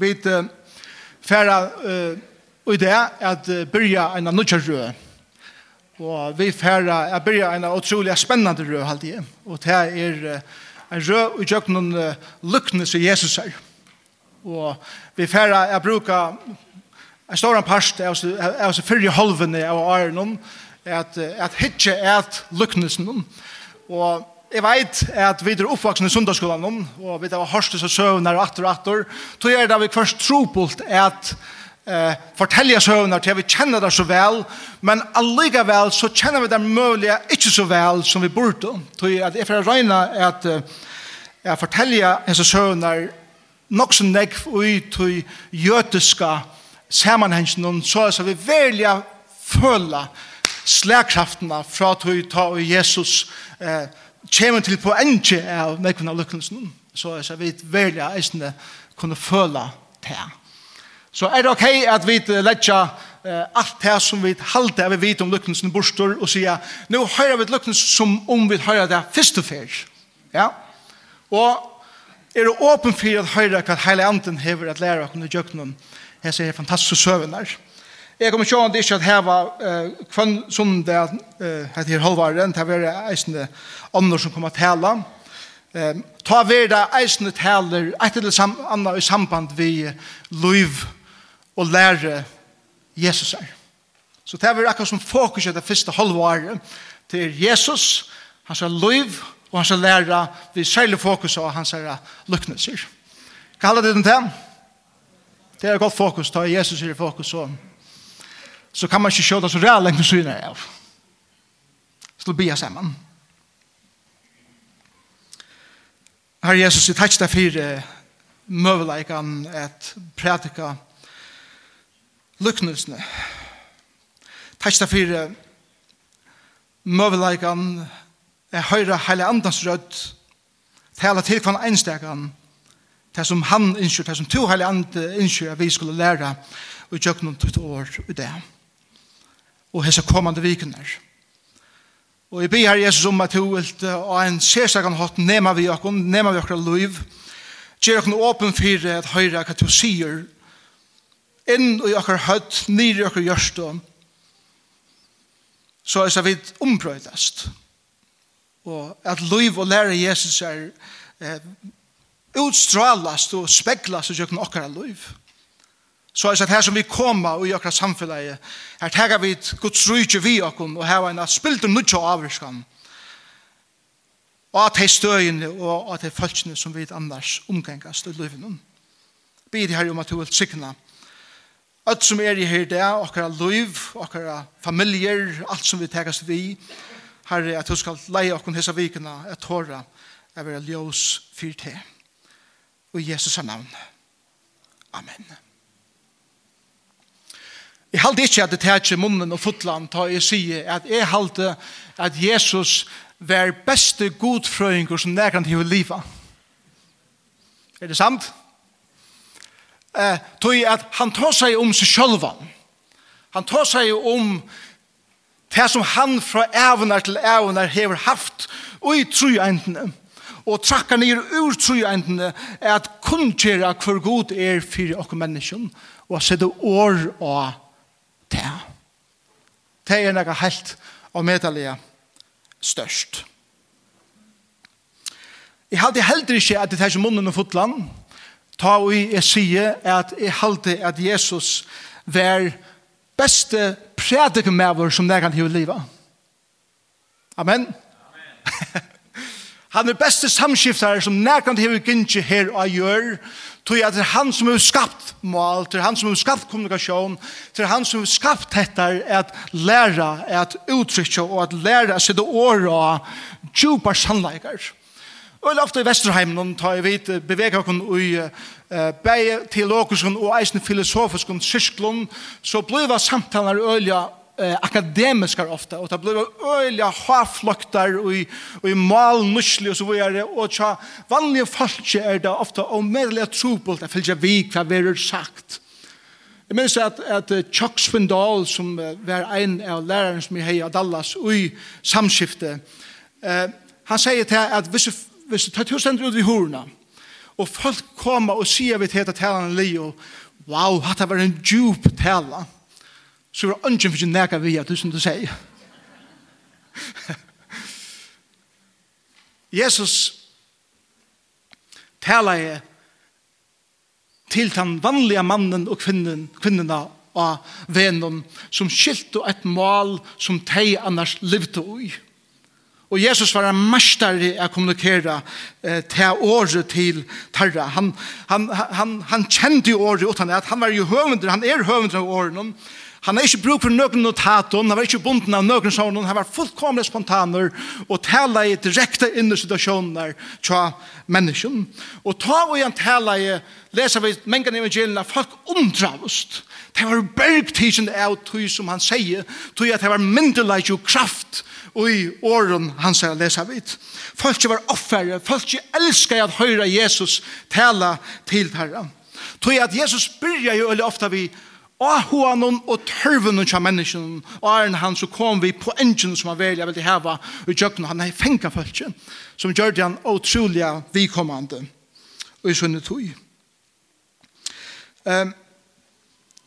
vi færa i det at byrja en nødja rød. Og vi færa at byrja en utrolig spennende rød, halde jeg. Og det er en rød i jøkken lukkne som Jesus er. Og vi færa at bruka en stor parst av oss fyrre halvene av åren at, at hitje er at lukknesen. Og Jeg vet at vi er oppvaksen i sundagsskolen om, og vi har hørstes og søvner og atter og atter. Så er det vi først tropult at eh, fortelle søvner til vi kjenner det så vel, men allikevel så kjenner vi det mulige ikke så vel som vi burde. Så jeg er for å regne at jeg forteller disse søvner nok som nekv ut til jøtiske sammenhengen, så er vi veldig føler slagkraftene fra at vi tar Jesus eh, kommer til på enge av mekken av lykkelsen, så er vi veldig eisende kunne føle det. Så er det ok at vi letja uh, alt det som vi halte av vi vet om lykkelsen bostor og sier, nå hører vi lykkelsen som om vi hører det først og fyr. Ja? Og er det åpen for å høre hva hele anden hever at lære å kunne gjøre noen. Jeg ser fantastiske søvnene. Jeg kommer sjående ikke at heva uh, kvann som det uh, heter halvaren, det er eisende andre som kommer tala. Um, ta vera eisende taler et eller annet i samband vi liv og lære Jesus er. Så det er akkurat som fokus i det første halvaren til Jesus, hans er liv og hans er lære vi særlig fokus av hans er lykneser. Kallar det den til? Det er godt fokus, ta Jesus er i fokus og så kan man ikke se det så reelt lenge syne av. Så det blir jeg sammen. Herre Jesus, jeg takk deg for møveleikene at prædika lyknelsene. Takk deg for møveleikene jeg høyre hele andans rødt tala til hver einstekan det som han innskjør, det som to hele andre innskjør vi skulle lære og gjøre noen tutt år i det og hese kommande vikunar. Og jeg ber her Jesus om at du vil ha en sérstakann hatt nema vi okkur, nema vi okkur liv, gjør okkur åpen fyrir at høyra hva du sier, inn i okkar høtt, nir i okkur gjørstå, så er vi ombrøydast. Og at liv og lære Jesus er eh, utstrålast og speglast i okkar liv. Og Så er det her som vi koma i okra samfunnet, her tegar vi Guds rydde vi okkom, og her var en spilt og nudja avriskan, og at hei støyene, og at hei følelsene som vi annars omgengast i løyven. Bid her om at du vil sikna, Alt som er i her i dag, okkara liv, okkara familier, alt som vi tegast vi, herre, at du skal leie okkom hese vikene, at tåra er vera ljós fyrt her. Og i Jesus' navn. Amen. Jeg halte ikke at det tætje munnen og fotland ta jeg sier at jeg halte at Jesus var beste godfrøyngur som nærkant hiver liva. Er det samt? Eh, tog at han tar seg om seg sjølva. Han tar seg om det som han fra evner til evner hever haft og i trojentene og trakka nir ur trojentene er at kun kjera hver god er fyrir okkur menneskjon og sette år og det. Det er noe helt og medelige størst. Jeg halte heller ikke at det er ikke munnen og fotland, ta og jeg sier at jeg halte at Jesus var beste prædikmever som det kan hive livet. Amen. Amen. Han er beste samskiftare som nærkant hever gynnsi her og gjør, Tog at det er han som har skapt mål, det er han som har skapt kommunikasjon, det er han som har skapt dette at lære, at uttrykke og at lære å sitte år og djupa sannleikere. Og jeg ofte i Vesterheimen tar jeg vidt beveger oss i bæg teologisk og eisen filosofisk sysklund, så blir samtaler øyla eh, akademiskar ofta och det blev öliga havfloktar och i, och i mal nusli och så vidare och tja vanliga falske är det ofta och medliga trobult att följa vi vad vi har sagt Jag minns att, att Chuck Swindoll som var en av läraren som jag hej av Dallas och i samskifte eh, han säger till att hvis, hvis du tar tusen ut vid horna och folk kommer och vi til heta talan Leo wow, det var en djup talan så var ønsken for ikke nækka vi at du som du sier. Jesus talar jeg til den vanlige mannen og kvinnen, kvinnena av vennen som skilte et mål som de annars levde i. Og Jesus var en mestare å kommunikere eh, til året til Terra. Han, han, han, han kjente jo året utan at han var jo høvender, han er høvender av året. Han har ikke bruk for noen notaton, han var ikke bunden av noen sånn, han var fullkomlig spontaner og tala i direkte inn i situasjoner til mennesken. Og ta og igjen tala i, leser vi mengen evangeliene, folk omdravst. Det var bergtidsen av tog som han sier, tog at det var myndelag og kraft og i åren han sier leser vi. Folk var offere, folk elsker at høyre Jesus tala til herre. Tog at Jesus byrja jo veldig ofte vi og ahoan og tørven av menneskene, og er han så kom vi på engine som han velja ville heva i jøkken, han er fengt følge, som gjør det han utrolig vikommande, og i sunnet tog. Um,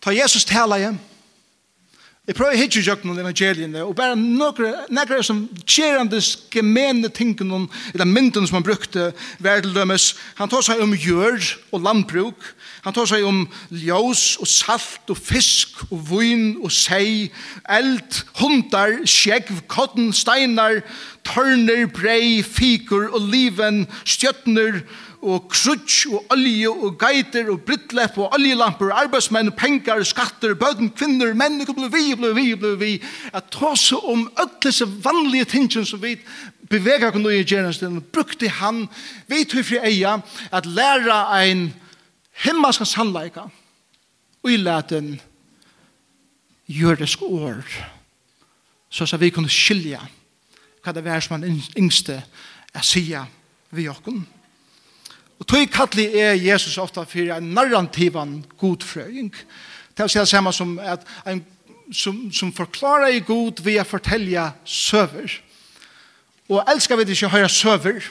ta Jesus tala igjen, Jeg prøver hitje jøkken om evangeliene, og bare nekker som kjerende gemene tingene, eller mynden som han brukte, verdeldømmes. Han tar seg om gjør og landbruk, han tar seg om ljøs og salt og fisk og vun og sei, eld, hundar, skjegv, kodden, steinar, tørner, brei, fikur, oliven, stjøtner, stjøtner, og krutsch og olje og geiter og brittlepp og oljelampur, arbeidsmenn, pengar, skatter, bøden, kvinner, menn, og ble vi, ble vi, ble vi, at ta seg om alle disse vanlige tingene som vi beveger kunne i gjernesten, brukte han, vi tog fri eia, at læra ein himmelsk sannleika, og i leten jøresk år, så så vi kunne skilja hva det var som han yngste er sier vi okken. Og tog kattelig er Jesus ofta for en narrativan godfrøying. Det er det samme som at en som, som forklarer i god ved å fortelle søver. Og elsker vi ikke å høre søver.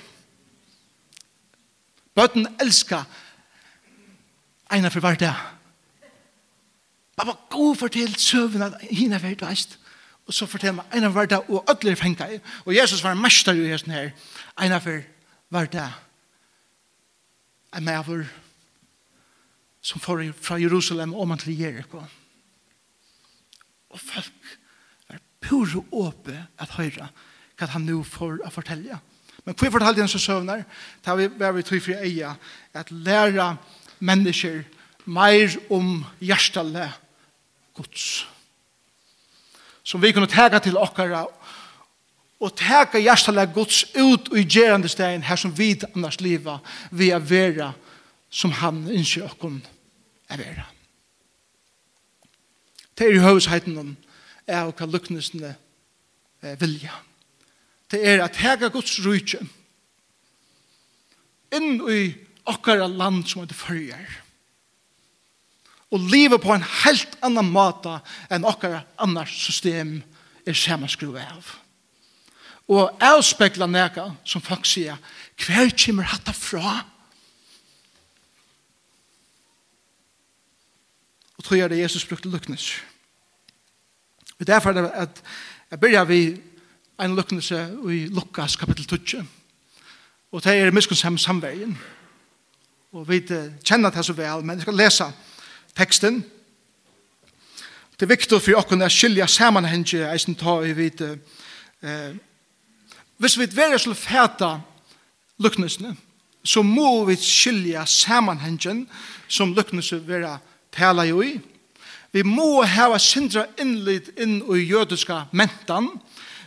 Bøten elsker eina for hver dag. Bare god fortell søvene henne for hver dag. Og så fortell meg eina for hver dag og ødler fengta. Og Jesus var en mester i hesten her. Eina for hver dag en maver som får fra Jerusalem om til Jericho. Og folk er pure åpe at høyre hva han nå får å fortelle. Men hva fortalte han så søvner? Da vi var vi tog for eia at lære mennesker mer om hjertelig gods. Som vi kunne tega til okkara og teka hjertalega Guds ut og i gerande stegn her som vi annars liva vi er vera som han innskjer okkon er vera. Det er i høvesheiten om er og hva luknesene vilja. Det er at teka Guds rujtje inn i okkara land som er det fyrir og liva på en helt annan måte enn okkara annars system er samanskruvet av og avspekla neka som folk sier hver kommer hatta fra og tror jeg det Jesus brukte luknes og derfor er det at jeg begynner vi en luknes i Lukas kapittel 12 og det er miskonsam samvergen og vi kjenner det så vel men jeg skal lesa teksten Det er viktig for oss å skilja sammenhengen eisen ta i vidt eh, hvis vi er til fæta lukknesene, så må vi skilja samanhengen som lukknese vil tala jo i. Vi må hava sindra innlid inn i jødiska mentan.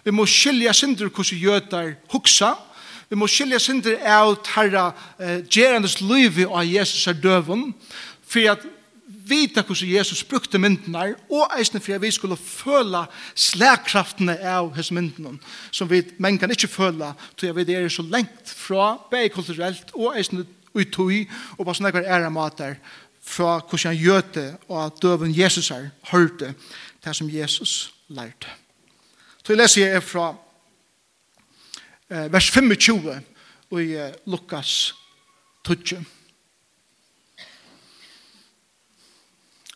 Vi må skilja sindra hvordan jødar huksa. Vi må skilja sindra av tarra eh, gerandes liv av Jesus er døven. For at vita hvordan Jesus brukte myndene, og eisne for at vi skulle føle slagkraftene av hans myndene, som vi men kan ikke føle, til at vi er så lengt fra, bare kulturelt, og eisne utøy, og på sånne hver ære mater, fra hvordan han gjøte og at døven Jesus har hørte det, som Jesus lærte. Så jeg leser jeg fra vers 25 i Lukas 12.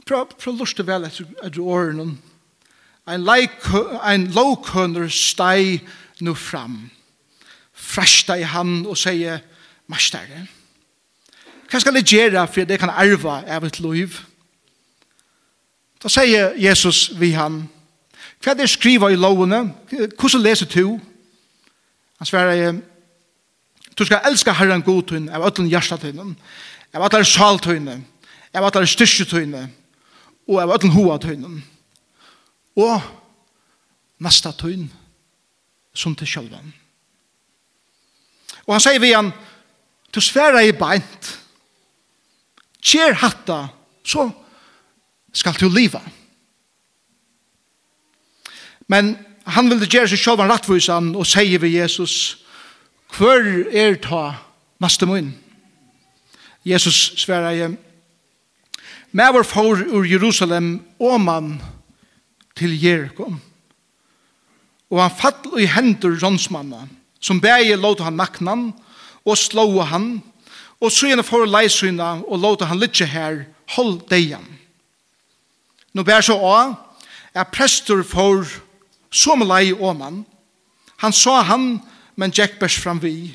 prøv prøv å lust vel etter etter årene. Ein, ein lovkønner steg nå fram. Frashta i han og sier, Mastere, hva skal jeg gjøre for at jeg kan arva av et liv? Da sier Jesus vi han, hva er det skriva i lovene? Hvordan leser du? Han svarer, du skal elska Herren godtun av ötlen hjertatøynen, av atler saltøyne, av atler styrketøyne, av og av öllum hoa tøynum. Og nesta tøyn som til sjølven. Og han sier vi han, du sværa i beint, kjer hatta, så skal du liva. Men han vil gjøre seg sjálvan rattvisan og sier vi Jesus, hver er ta mastemun? Jesus sværa i beint, Mæver for ur Jerusalem åman til Jericho. Og han fall i hendur rånsmanna, som bæge låta han naknan, og slåa han, og søgjene for leisyna, og låta han litje her, hold deian. Nå bær så av, er prester for som lei åman. Han sa han, men Jack bærs fram vi.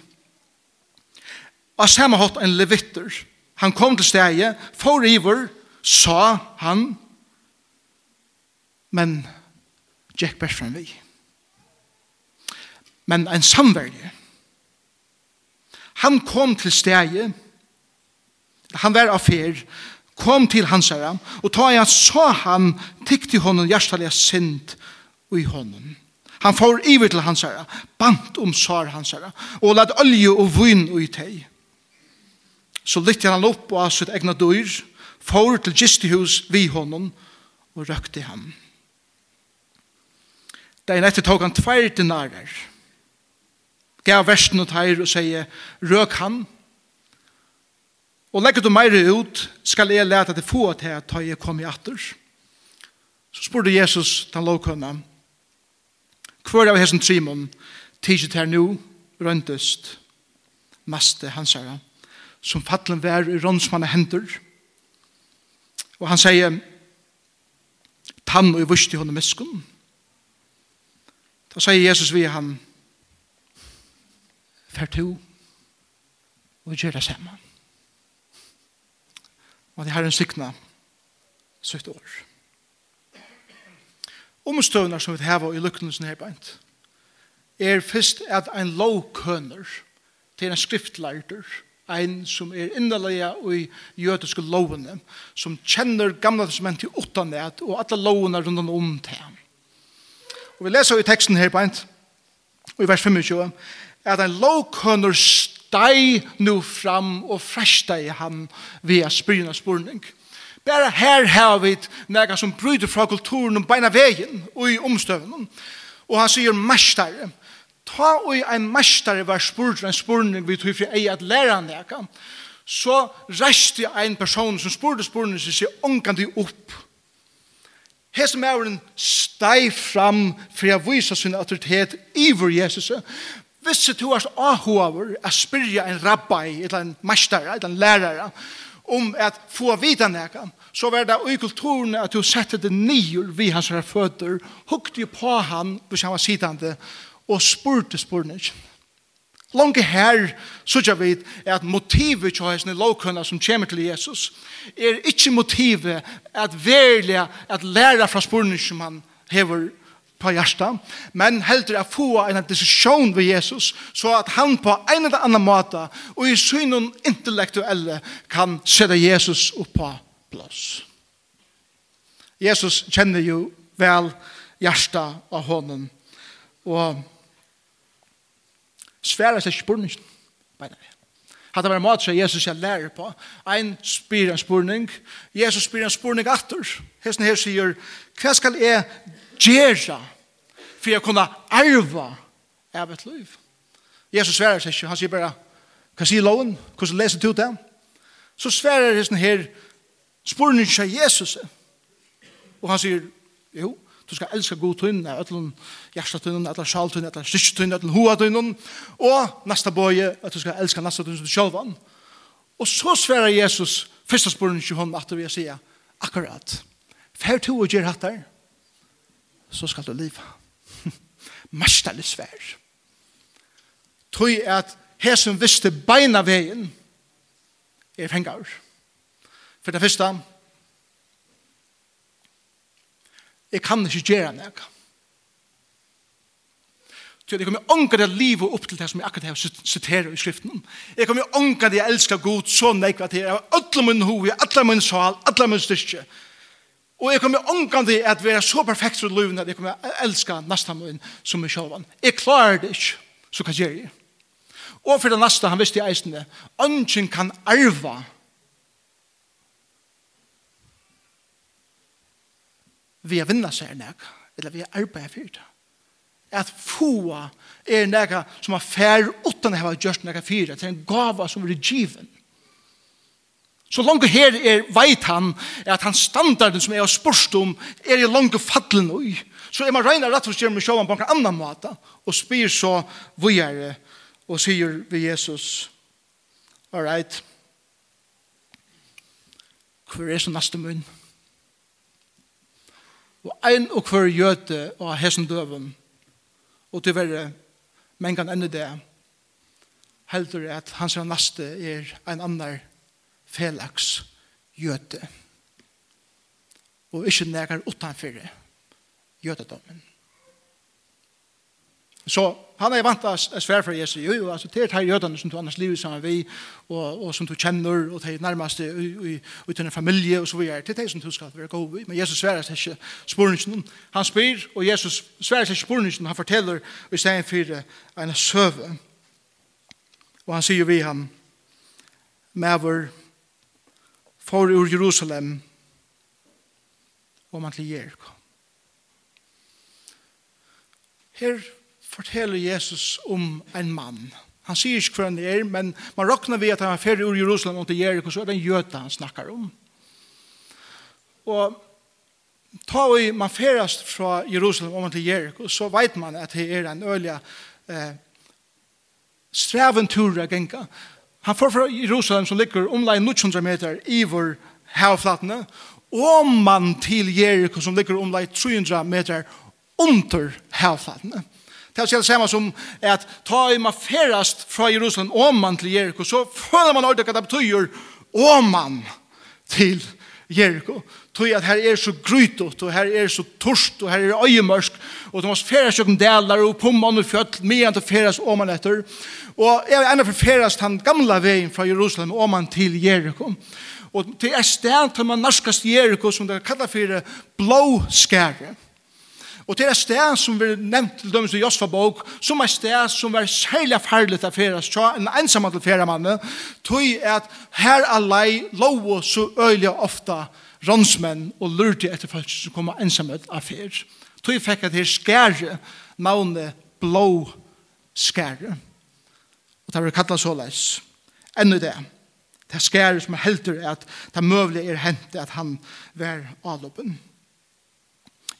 Og samme hatt en levitter. Han kom til steget, for iver, sa han, men Jack best fram vi. Men en samverje. Han kom til stedet, han var affær, kom til hans herre, og ta jeg sa han, tikk til honom hjertelig sint i honom. Han får iver til hans herre, bant om sar hans herre, og lad olje og vun i teg. Så lytte han opp og av sitt egna døyr, for til gistihus vi honom og røkte ham. Dein etter tog han tveir dinarer. Gav versen og teir og sier, røk han, og legger du meire ut, skal jeg lete til få til at jeg kom i atter. Så spurte Jesus den lovkønna, hver av hessen trimon, tidsi til nu, røntest, maste hans herre, som fattelen vær i rånsmanne hender, og Og han sier, tann og vusti hon meskun. Da sier Jesus vi han, Fer to, og gjør det samme. Og det her er en sikna, søkt år. Omstøvner som vi har i lukkelsen her beint, er først at ein lovkøner til en skriftlærder, ein som er innerlega i jødiske lovene, som kjenner gamla testamentet utanett og alle lovene rundt om til ham. Og vi leser i teksten her på en, i vers 25, at en lovkønner steg nu fram og fresteg han via spyrna spurning. Bare her har vi nega som bryter fra kulturen og beina vegen og i omstøvnen. Og han sier mestere, ta og ein mestare var spurt en spurning vi tog fri ei at læra han det så reste ein person som spurte spurning som sier ångkant i opp Hesa mauren stei fram for jeg viser sin autoritet iver Jesus. Hvis du er ahover a spyrja en rabbi, eller en mestare, eller en lærare, om at få vita nekka, så var det i kulturen at du sette det nyer vi hans føtter, hukte på han, hvis han var sitande, og spurte spurning. Lange her, så jeg vet, er at motivet til hans lovkønner som kommer til Jesus, er ikke motivet at verlige, at lære fra spurning som han hever på hjertet, men heldur at få en decision ved Jesus, så at han på en eller annen måte, og i synen intellektuelle, kan sette Jesus opp på plass. Jesus kjenner jo vel hjertet av honom, og Sværa seg spurning. på det. Hatta var mat måte som Jesus jeg lærer på. Ein spyr en spurning. Jesus spyr en spurning atter. Hesten her sier, hva skal jeg gjøre for jeg kunne arva av et liv? Jesus sværer seg ikke. Han sier bare, hva sier loven? Hvordan leser du det? Så sværer hesten her spurning av Jesus. Og han sier, jo, Du skal elska god tunn, et eller ætlun sjaltunnen, et eller ætlun hoatunnen, og nasta bøye, at du skal elska nasta tunnen som du sjølvan. Og så sverar Jesus, fyrsta spørren i hånden, at du vil sige, akkurat, fer to og gjer hattar, så skal du liva. Mestelig svær. Tøy at hesen visste beina veien, er fengar. For det første, Jeg kan ikke gjøre noe. Så jeg kommer ånka det livet opp til det som jeg akkurat har siteret i skriften. Jeg kommer ånka det jeg elsker god så nekva til. Jeg har alle min hoved, alle min sal, alle min styrke. Og jeg kommer ånka det at vi er så perfekt for livet at jeg kommer elska nesten min som min sjalvan. Jeg klarer det ikke, så hva gjør jeg. Og for det neste, han visste i eisene, ånden kan arva vi har vinna seg nek, eller vi har arbeidet for det. At få er nek som har fær utan ha gjort nek fyra, til en gava som er given. Så langt her er veit han at han standarden som er spørst om er i langt fallen ui. Så er man regner rett og slett med sjåan på en annan måte og spyr så vujere og sier vi Jesus All right. Hvor er så neste munn? og ein og hver gjøte og hesen døven, og til verre, men kan enda det, heldur at hans naste er ein annar felaks gjøte, og ikkje nekar utanfyrre gjøtedommen. Så han er vant til å svære for Jesus. Jo, jo, altså, det er de jødene som du annars lever sammen vi, og, og som du kjenner, og de nærmeste ut i en familie, og så videre. Det er det som du skal være god i. Men Jesus sværer seg ikke spørningen. Han spyr, og Jesus sværer seg ikke spørningen. Han forteller, i stedet for en søve. Og han sier vi ham, vår for ur Jerusalem, og man til Jericho. Her forteller Jesus om en mann. Han sier ikke hva han er, men man råkner ved at han er ferdig ur Jerusalem og til Jericho, så er det en jøte han snakker om. Og ta vi man ferast fra Jerusalem om til Jericho, så vet man at det er en øyelig eh, streventur av genka. Han får fra Jerusalem som ligger omlai 900 meter i vår havflatene, og man til Jericho som ligger omlai 300 meter under herflatene. Det er samme som at ta i man ferast fra Jerusalem om man til Jericho, så føler man ordentlig at det betyr om man til Jericho. Tøy at her er så grytot, og her er så torst, og her er øyemørsk, og du måst ferast jokken delar, og på man og fjøtl, medan du ferast om man etter. Og jeg er enda for ferast han gamla veien fra Jerusalem om man til Jericho. Og til er sted til man narskast Jericho, som det kallar for blåskære. Og til er et sted som vi nevnt til dømes i Josfa bok, som er et sted som er særlig ferdelig til feras tja, en ensam til fera manne, tog at her alai lov så øyelig ofta ronsmenn og lurte etter folk som kom ensam av fer. Tog fikk at her skære navnet blå skære. Og det var kallet såleis. Ennå det. Det skære som helter at det møvlig er hentet at han var avloppen.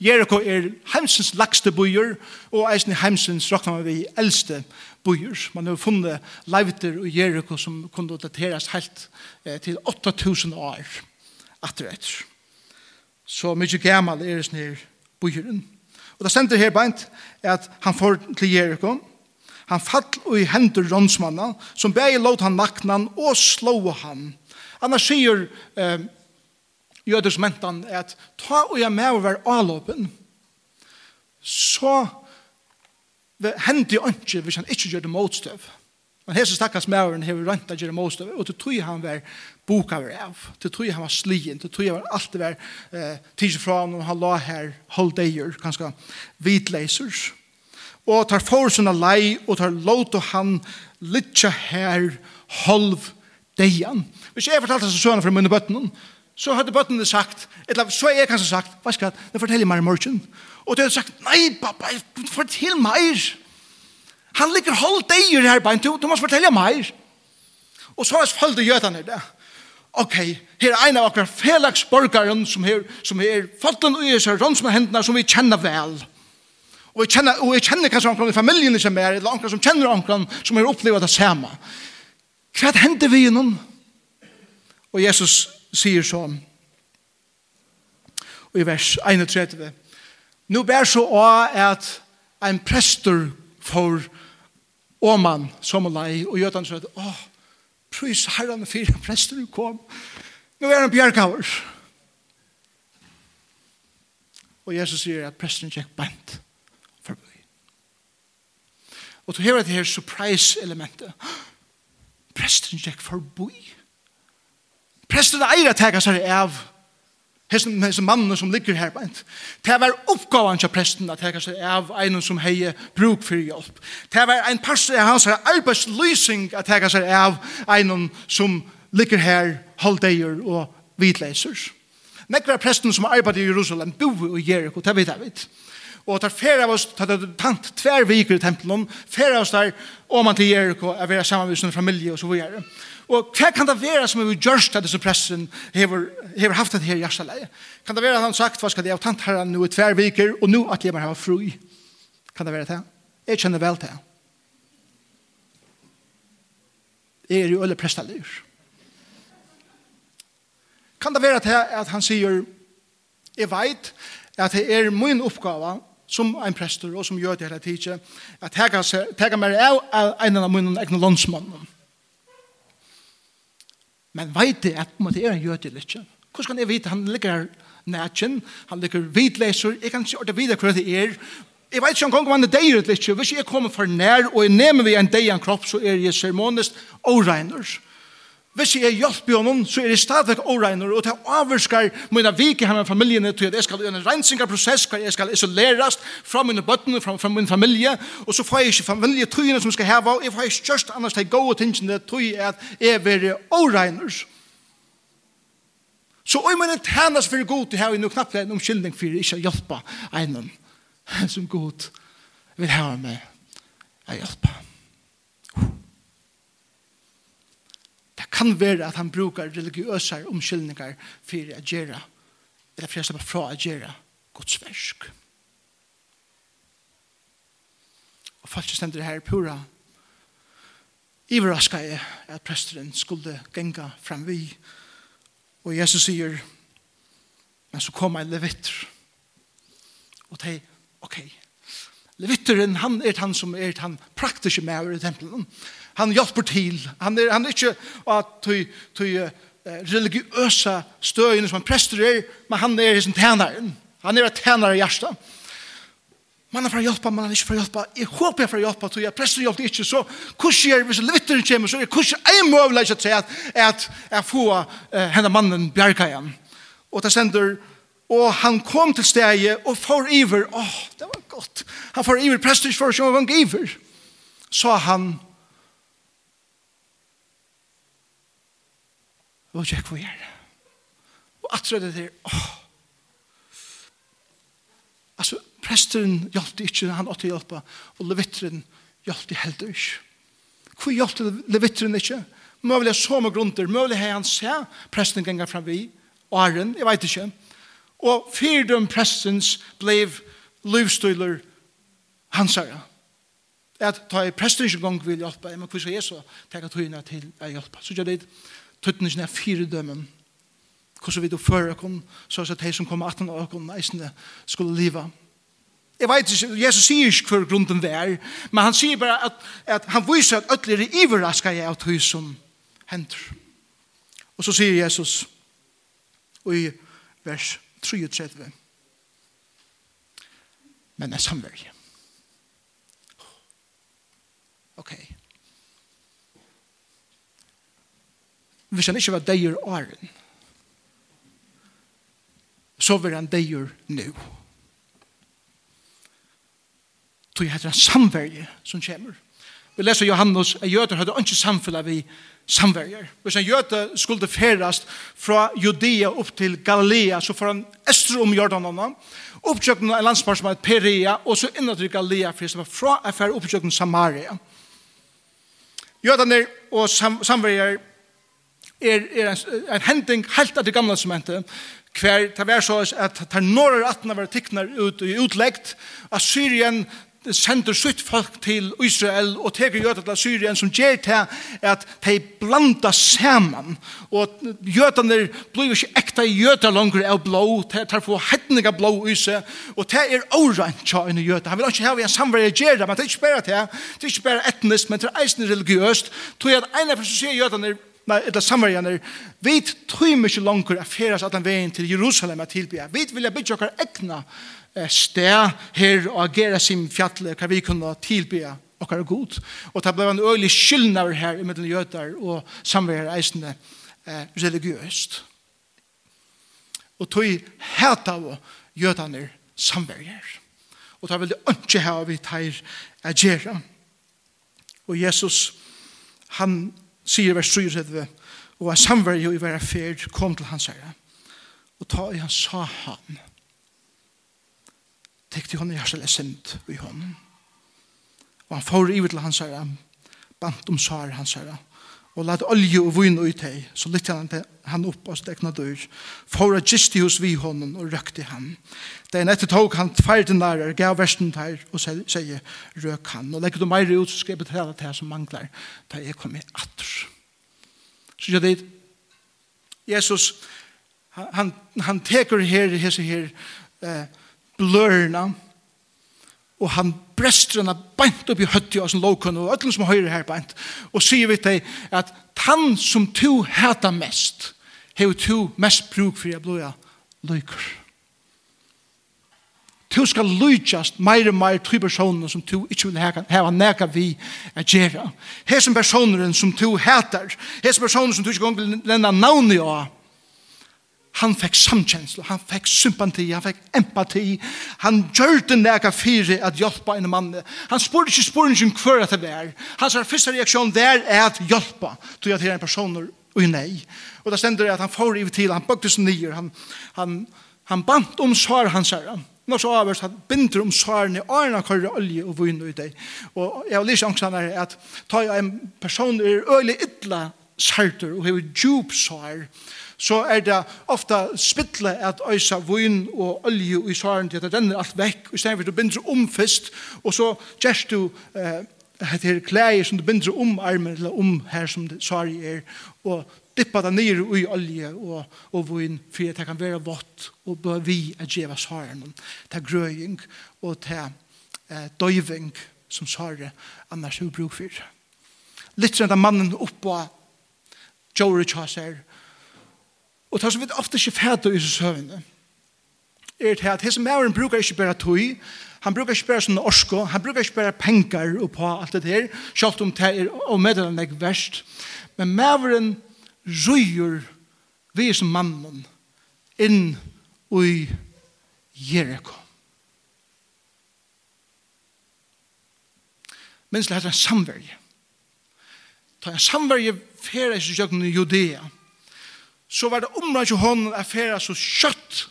Jericho er heimsens lagste bøyer, og eisen heimsens råkna vi eldste bøyer. Man har funnet leivter i Jericho som kunne dateres helt eh, til 8000 år etter etter. Så mye gammal er det sånne bøyeren. Og det stender her beint at han får til Jericho, Han fall og i hendur rånsmannen, som begge låt han naknan og slå han. Annars sier eh, jøders mentan er at ta og jeg med over avlåpen, så hendte jo ikke hvis han ikke gjør det motstøv. Men hese stakkars mæveren hever rønt at gjøre motstøv, og til tog han var boka var av, til tog han var slien, til tog han var alltid var eh, tidsje fra og han la her holdeier, kanskje hvitleisers. Og tar forsønne lei, og tar låt og han litt her holv deian. Hvis jeg fortalte seg sånn for munne bøttene, så hadde bøttene sagt, eller så er jeg kanskje sagt, hva skal jeg, det forteller meg i morgen. Og de hadde sagt, nei, pappa, fortell meg. Han ligger holdt deg i her bein, du må fortelle meg. Og så har følte gjøtene det. Ok, her er en av akkurat felagsborgeren som her, som her, fattelen og gjør seg rundt med hendene som vi kjenner vel. Og jeg kjenner, og jeg kjenner kanskje omkring i familien som er, eller omkring som kjenner omkring, som har opplevd det samme. Hva hender vi innom? Og Jesus sier så, og i vers 31, «Nå bær så av at en prester for Åman, som og lei, og gjøtan så at, åh, prøys herran fire prester kom, nå er han bjergavur. Og Jesus sier at presteren kjekk bant forbi. Og du hever det her surprise-elementet. Presteren kjekk forbi. Forbi Presten eier at teka seg av hessen, hessen mannen som ligger her beint. Det var oppgavan til presten at teka seg av en som hei bruk for hjelp. Det var ein pastor av hans arbeidslysing at teka seg av en som ligger her halvdeier og vidleiser. Nekvar presten som arbeidde i Jerusalem bo i Jericho, det vet jeg vet. Og tar færre av oss, tar det tant tver viker i tempelen, fer av oss der, og man til Jericho, er vera sammen med sin familie og så videre. Og hva kan det være som er gjørst at disse pressen hever, hever haft det her hjerteleie? Kan det være at han sagt, hva skal jeg ha tant her nå i tver viker, og nå at jeg må ha fru? Kan det være det? Jeg kjenner vel det. Jeg er jo øle prestaleir. Kan det være det at han sier, jeg vet at det er min oppgave som ein prester og som gjør det hele tiden, at jeg kan se, meg av en av mine egne landsmannen Men veit det at man er en jøde eller ikke? Hvordan kan jeg vite han ligger nætjen, han ligger vidleser, jeg kan ikke ordentlig vite hva det er. Jeg vet ikke om han er deir eller ikke. Hvis jeg kommer for nær og jeg nemmer vi en deir en kropp, så er jeg sermonist og regner. Hvis jeg er hjelp i honom, så er jeg stadigvæk åregner, og det avvarskar mine vike her med familiene til at jeg skal gjøre en rensingarprosess, hvor jeg skal isoleres fra mine bøttene, fra, fra min familie, og så får jeg ikke familietøyene som skal heve, og jeg får ikke kjørst annars til gode tingene, tøy at jeg er åregner. Så om man ikke hennes for god til her, nå knappt en omkyldning for ikke å hjelpe en som god vil ha med å hjelpe. kan være at han brukar religiøse omkyldninger for å gjøre, eller for å slippe fra å gjøre Guds versk. Og faktisk stender det her pura. Iveraska er at presteren skulle genga fram vi. Og Jesus sier, men så kom en levitter. Og de, ok, Levitteren, han er han som er han praktiske med i tempelen. Han hjelper til. Han er, han er ikke at du, du uh, religiøse støyene som han prester er, men han er som tænaren. Han er tænare i hjertet. Man er for å hjelpe, man er ikke for å hjelpe. Jeg håper jeg for å hjelpe, tror jeg. Prester hjelper ikke, så hvordan er hvis levitteren kommer, så er hvordan er mulig å si at jeg får uh, henne mannen bjerke igjen. Og det sender Og han kom til stedet og får iver. Åh, oh, det var godt. Han får iver prestige for seg og han iver. Så han Og tjekk hvor gjør det. Og atre det der. Åh. Altså, presteren hjelpte ikke, han åtte hjelpa. Og levitteren hjelpte heller ikke. Hvor hjelpte levitteren ikke? Møvelig er så med grunter. Møvelig er han se presten ganger fram vi. Åren, jeg vet ikke og fyrdom prestens blev livstøyler hansara. At ta i presten ikke gong vil hjelpa, men hva skal jeg så teka tøyna til å hjelpa? Så gjør det tøytningen er fyrdømmen. Hvordan vi du fører okken, så at de som kommer 18 år okken, eisende skulle liva. Jeg vet ikke, Jesus sier ikke hver grunden det er, men han sier bare at, at han viser at ødler er iveraska jeg av tøy som henter. Og så sier Jesus, og i vers 33. Men er samverje. Ok. Hvis han ikke var deir åren, så var han deir nu. Tog heter han samverje som kommer. Vi leser Johannes, at jøder hadde ikke samfunnet vi samverger. Hvis en jøde skulle ferast fra Judea opp til Galilea, så får han estro om Jordanene, oppkjøkken en landsmann som er Perea, og så innan til Galilea, for det var fra affær oppkjøkken Samaria. Jødene og sam samverger er, er en, en hending helt av det gamle sementet, hver det var så at det norra rattene var tikkner ut i utleggt, at Syrien sender sitt folk til Israel og teker jøter til Syrien som gjør til at de blanda saman. Og jøtene blir ikke ekta jøter langer av blå de tar få hettning av blå i seg. Og det er årent tja enn jøter han vil ikke ha en samverd gjøre men det er ikke bare det det er ikke bare etnisk men det er eisen religiøst. Tog at en av som sier jøtene nei, eller samarjaner, vi tror ikke langer affæres at han veien til Jerusalem er tilbyr. Vi vil bygge okkar egna sted her og agere sin fjallet hva vi kunne tilbya okkar god. Og det ble en øyelig skyldnaver her i middelen jøtar og samværer eisende eh, religiøst. Og tog hæt av jøtane samværer. Og det er veldig ønske her vi tar agere. Og Jesus, han sier vers 37, og han samværer jo i hver affær kom til hans herre. Og ta i han sa han, tekte hon i hersel er sint i hånden. Og han får ivet til hans herre, bant om svar hans herre, og lade olje og vun ut hei, så lytte han, han opp og stekna dør, fora gisti hos vi hånden og røkte han. Det en etter tog han tverden nærer, gav versen der og sier, røk han, og legger du meir ut, så skal jeg betale det som manglar, da jeg komi i atter. Så gjør det, Jesus, han, han teker her, hese her, eh, blørna, og han brester henne beint opp i høtti og sin lovkunn, og ødlen som høyre her beint, og sier vi til at han som to heta mest, hever to mest bruk for jeg blodja lykker To skal lykjast meir og meir tru personer som to ikke vil heva neka vi er gjerra. Hesen personer som to heter, hesen personer som to ikke gong vil lenda navn i å han fikk samkjensla, han fikk sympati, han fikk empati, han gjør det nega fire at hjelpa en mann. Han spurte ikke spør ikke hver at det var. Hans første reaksjon der er at hjelpa, til at det er en person og nei. Og da stender at han får i til, han bøkte seg nye, han, han, han bant om svar hans herre. Nå så avhørs, han binder om svarene, årene kører olje og vunner i det. Og jeg har lyst til er at ta en person er øyelig ytla sarter og hever djup svar, så er det ofta spittle at øysa vun og olje i saren til at det renner alt vekk, i stedet for du binder om fyrst, og så gjerst du eh, etter klæger som du binder om armen, eller om her som sari er, og dippa det ned i olje og, og vun, for det kan være vått, og bør vi at djeva saren, til grøying og til eh, døyving som sare annars er bruk for. Litt sånn at mannen oppå Joe Richards Og det som vi ofte ikke fæter i søvnene, er til at hans mæren brukar ikke bare tøy, han brukar ikke bare sånne orsko, han brukar ikke bare penger og på alt det her, selv om det er og meddelen er verst. Men mæren røyer vi som mannen inn i Jericho. Minns det heter en samverje. Det er en samverje fyrir i jøkken i Judea så var det området til hånden er færa så kjøtt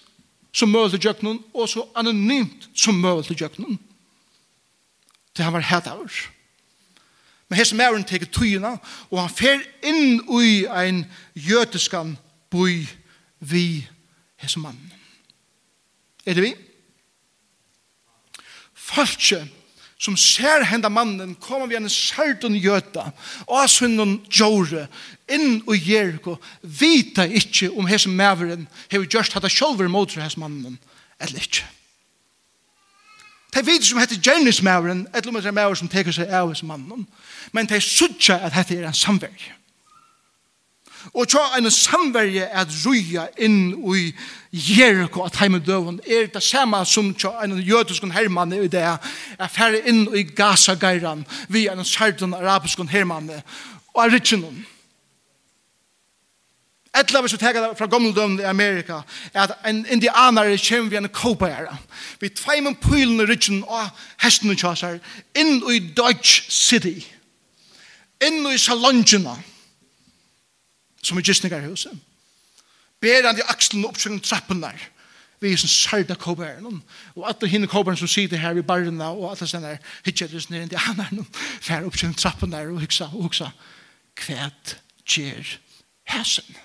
som møl til djøknen, og så anonymt som møl til djøknen. Det han var hæt av oss. Men hese mæren teker tøyene, og han fær inn i ein jøteskan boi vi hese mannen. Er det vi? Falskje som ser henda mannen koma vi en sardun jöta og sunnun djore inn og Jericho vita ikkje om hese maveren hefur gjørst hatt sjolver motor hese mannen eller ikkje De vet som heter Janus maveren eller om det er Mauren som teker seg av hese mannen, men de sutja at dette er en samverg. Og tja en samverje at ruja inn i Jericho at heim døven er det samme som tja en jødisk hermann i det er færre inn i Gaza-geiran vi en sardun arabisk hermann og er rikken Etla vi så tega fra gamle døven i Amerika er at en indianer kjem vi en kåpæra. Vi tveimen pylen i rikken og hesten og tjasar inn i Dodge City. Inn i salongina som er gistningar huset. Beran de akslene opp til trappen der, vi er sånn sarda kåbæren, og alle hinne kåbæren som sitter her i barna, og alle sånne der, hitjeres nere til annan, fer opp til trappen der, og hyksa, og hyksa, kvæt gjer hæsen.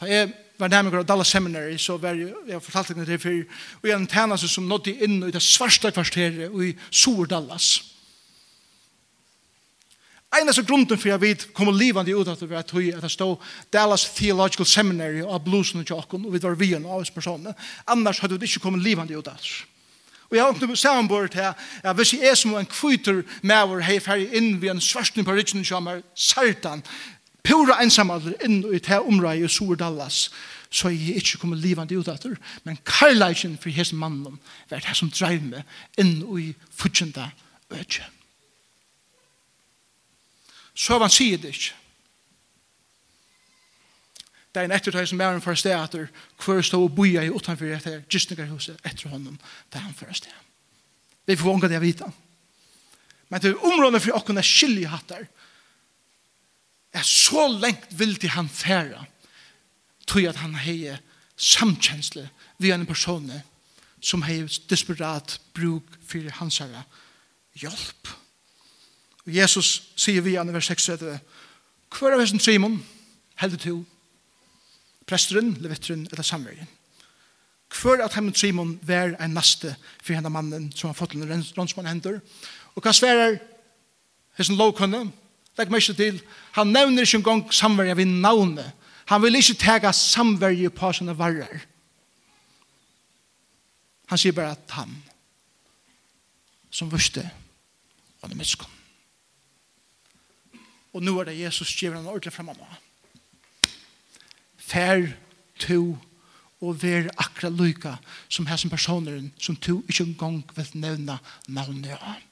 Da jeg var nærmere av Dallas Seminary, så var jeg, jeg fortalte det til for og jeg er en tænase som nådde inn i det svarsta kvarteret i Sur Dallas, En eneste grunden for jeg vet kom livande ut at det var tog at det stod Dallas Theological Seminary av blusen og tjokken og vi var vi en av oss personer annars hadde vi ikke kommet livande ut at det Og jeg har ikke samboert til at hvis jeg er som en kvitter med vår hei ferdig inn ved en svarsning på ryggen som er sartan, pura ensamalder inn i det området i Sur Dallas, så er jeg ikke kommet livande ut etter, men karlægen for hese mannen var det som dreiv meg inn i futsjenda økje. Søvann sier det ikke. Det er en ettertøy som mæren for sted etter hver stå og boja i utenfor etter gistningarhuset etter honom det han for. Vi får vanga det vita. Men det er området for åkken er skilje hattar er så lengt vil til han færa tog at han hei samkjensle vi en person som hei desperat bruk for hans hjelp. Hjelp Og Jesus sier vi i vers 6, hver av hessen trimon heldur til presteren, levitteren eller samverjen. Hver av hessen trimon vær en naste for henne mannen som har fått en rånsmann hendur. Og hva sverar hessen lovkunne? Legg meg ikke til, han nevner ikke engang samverjen ved navnet. Han vil ikke tega samverjen på sånne varer. Han sier bare at han som vørste og det miskom. Og nå er det Jesus skriver han ordentlig fremme nå. Fær to og vær akkurat lyka som her som personer som to ikke engang vil nevne navnet av.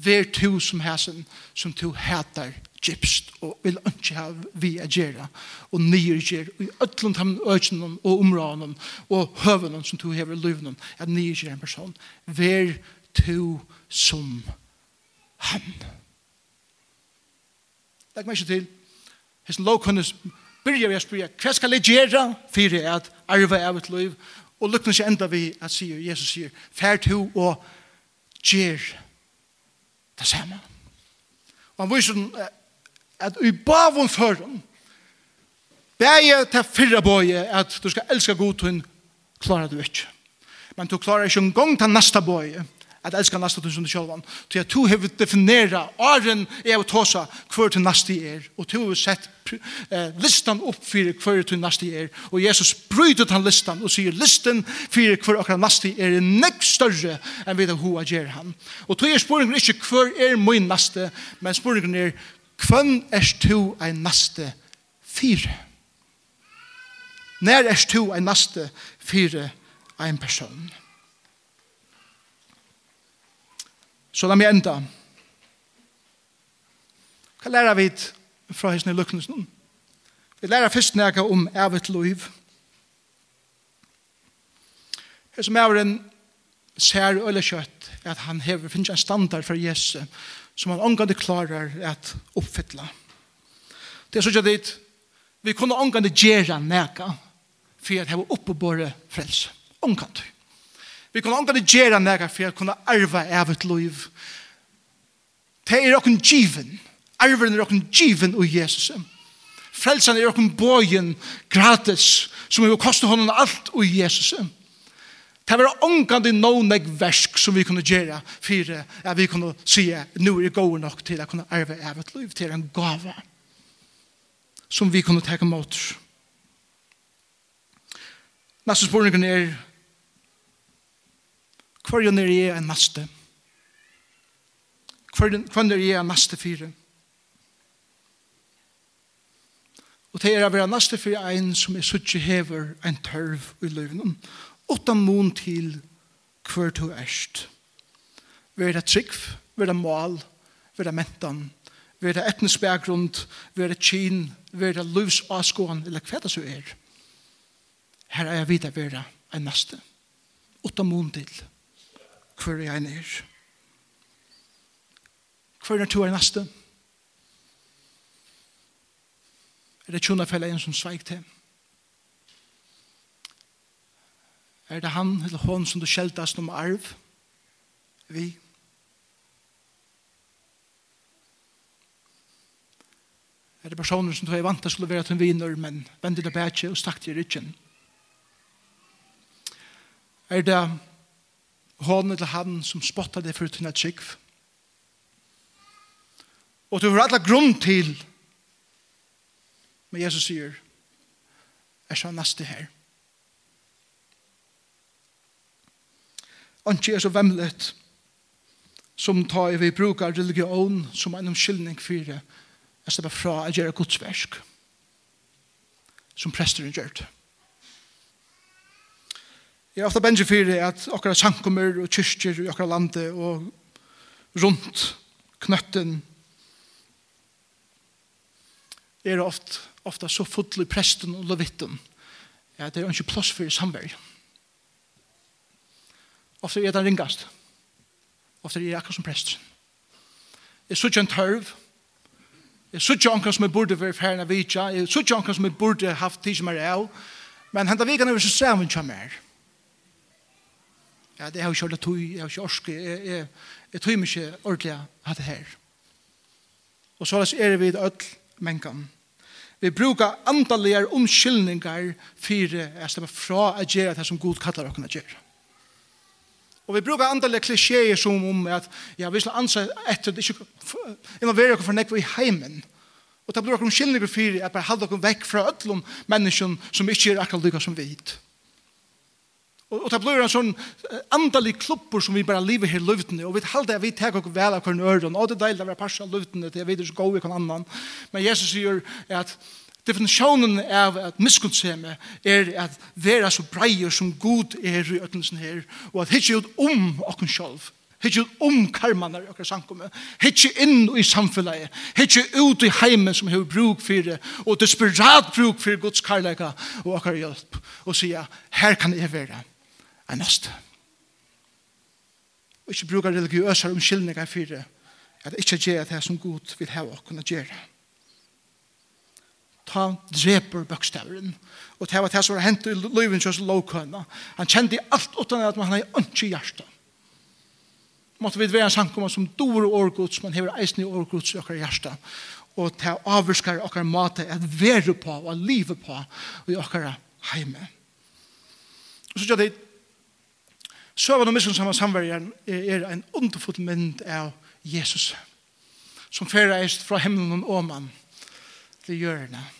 Vær to som her som, som to heter gypst og vil ikke ha vi å gjøre og nyer gjør i øtlund ham økene og områdene og høvene som to hever løvnen at nye gjør en person vær to som han legg meg ikke til, Hesten lovkunnes byrja vi a spyrja, hva skal jeg gjøre for at arva av et liv, og lukkna seg enda vi at sier, Jesus sier, fær to og gjer det samme. Og han viser at i bavun føren, Bæja til fyrra bøye at du skal elska god hun klarar du ikke. Men du klarar ikke en gang til nasta bøye at elska nasta tusen til sjálvan. Ty at tu hevur definera åren er at tåsa hver til nasti er og tu hevur sett eh, listan opp fyrir hver til nasti er og Jesus bryter han listan og sier listan fyrir hver akkur nasti er nek større enn vi da at gjer han. Og tu er spurningur ikke hver er min nasti, men spurningur er kvønn er tu ein nasti fyrir. Nær er tu ein nasti fyrir ein person. Så la meg enda. Hva lærer vi fra hessene lukkene? Vi lærer først nægge om evet liv. Her som er en ser eller kjøtt at han hever finnes en standard for Jesus, som han omgående klarer at oppfylle. Det er sånn at vi kunne omgående gjøre nægge for at jeg var oppe på våre frelse. Omgående. Omgående Vi kan det gjøre nega for å kunne arve av et liv. Det er åkken given. Arven er åkken given i Jesus. Frelsen er åkken bøyen gratis som vil koste honom alt i Jesus. Det var ångan i nåneg versk som vi kunne gjøre for at vi kunne si nu er det gode nok til å kunne arve av et liv til en gave som vi kunne ta mot. Neste spørningen er Hvor er jeg en maste? Hvor er jeg en maste fire? Og det er å være maste fire en som er suttje hever en tørv i løven. Åtta mån til hver to erst. Vær er trygg, vær det mål, vær er mentan, vær er etnisk bakgrunn, vær er kyn, vær det livsavskåen, eller hva det så er. Her er jeg vidt å være en maste. Åtta mån til hver er jeg nær? Hver er to er neste? Er det tjona fella en som sveik til? Er det han eller hon som du skjeltast om arv? Vi? Er det personer som du er vant til å være til en viner, men vender det bætje og stakk til ryggen? Er det hånden til han som spottet deg for tunna tjikv. Og du har alle grunn til men Jesus sier er så næste her. Anki er så vemmelig som tar vi brukar religion som en omkyldning for det er slipper fra å gjøre godsversk som presteren gjør det. Jeg er ofte bengi fyrir at okkara sankumur og kyrkjer i okkara landet og rundt knøtten er ofte, ofte så fotlig presten og levitten at det er ikke plass for samverd. Ofte er det ringast. Ofte er det akkurat som prest. Jeg så ikke en tørv. Jeg så ikke anker som jeg burde være ferdig av vidtja. Jeg så ikke anker som jeg burde haft tid som er av. Men hentan vi kan over så sammen kommer her. Ja, det har jo kjørt tog, jeg har ikke orske, jeg, jeg, jeg tog mye ordentlig hatt det her. Og så er vi i ødel mennkene. Vi brukar antalliga omskyldningar for å släppa fra å gjøre det som Gud kallar oss att göra. Och vi brukar antalliga klisjeer som om at ja, vi skal ansa etter det ikke involverer oss for nekva i heimen. Og det blir brukar omskyldningar för at bare halde oss vekk fra ödlom människan som ikke er akkurat lykka som vi hit. Og, og det blir en sånn andalig klubber som vi bare lever her løvdene, og vi halde at vi tar oss vel av hverandre øren, og det er deilig å være parsa av løvdene til jeg vet ikke gå i hverandre annan. Men Jesus sier at definisjonen av at miskunnseme er at vera så breier som god er i øtlensen her, og at hitje ut om okken sjolv, Hitje ut om karmanar i okkar samkomme. Hitje inn i samfunnet. Hitje ut i heimen som hever bruk for det. Og desperat bruk for Guds karlæga og okker hjelp. Og sier, her kan jeg være en næste. Og ikke bruker religiøse omskyldninger for det. At ikke gjør det som Gud vil ha å kunne gjøre. Ta dreper bøkstaveren. Og det var det som var hentet i løyven kjøs lovkøyna. Han kjente alt utan at han hadde ønske i hjertet. Måtte vi være en sankomma som dore årgods, men hever eisen i årgods i okkar hjertet. Og det avvurskar okkar mate at være på og livet på i okkar heime. Og så gjør det så var det og miskunnsamma samverjan er en underfull mynd av Jesus som ferreist fra himmelen og åman til hjørnet.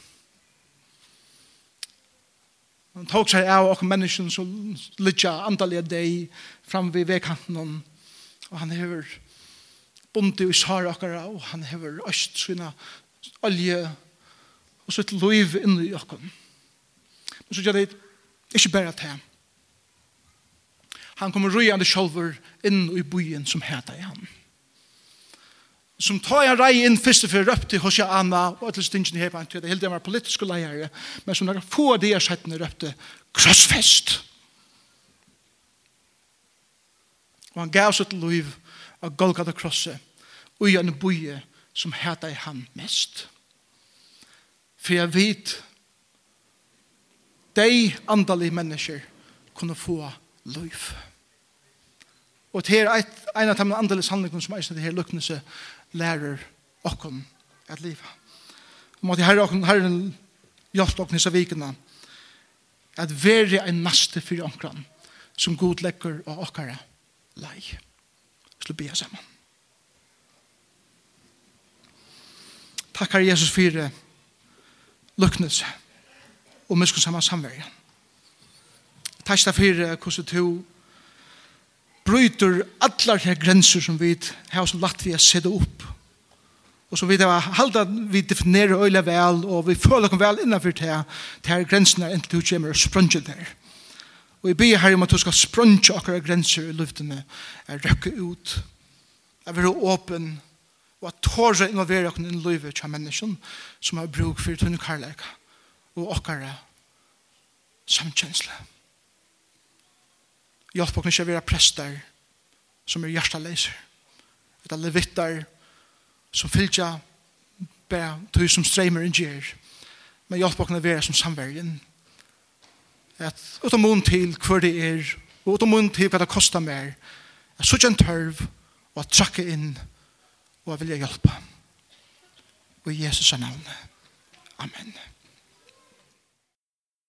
Han tok seg av og mennesken som lytja andalige deg fram ved vekanten og han hever bonde i sara okkara og han hever øst sina olje og sitt liv inni i okkara. Men så gjør det ikke bare til ham Han kommer rujande sjolver inn i byen som heter i han. Som tar han rei inn fyrst og fyrir røpte hos Anna og etter stingene hepa han til det hele var politiske leiere men som når få av det er settene røpte krossfest. Og han gav sitt liv av Golgata krosset og i en bye som heta i han mest. For jeg vet de andalige mennesker kunne få liv. Og det er en av de andre sannleggene som er det her lukknelse lærer okken at livet. Og måtte herre okken, herren hjelp okken i savikene at være en naste for okken som god lekker og okkere lei. Slå be sammen. Takk herre Jesus for lukknelse og miskunnsamma samverjan. Takk herre for hvordan du bryter allar de grenser som vi har som lagt vi har sett opp. Og så vi har halda vi definerer øyla vel, og vi føler kom vel innanfor til her grensene inntil du kommer og sprønger der. Og vi ber her om at du skal sprønge akkurat grenser i luftene, er røkke ut, er være åpen, og at tåre involvere akkurat i livet til mennesken som har bruk for tunne karlæk og akkurat samkjensle. Hjelp oss ikke å være prester som er hjerteleiser. er levitter som fylgja bare tog som streimer en gjer. Men hjelp oss å være som samverden. At uten munn til hva det er, og uten munn til hva det koster mer, at sutt en tørv, og at trakke inn, og at vilja hjelpa. Og i Jesus' navn. Amen.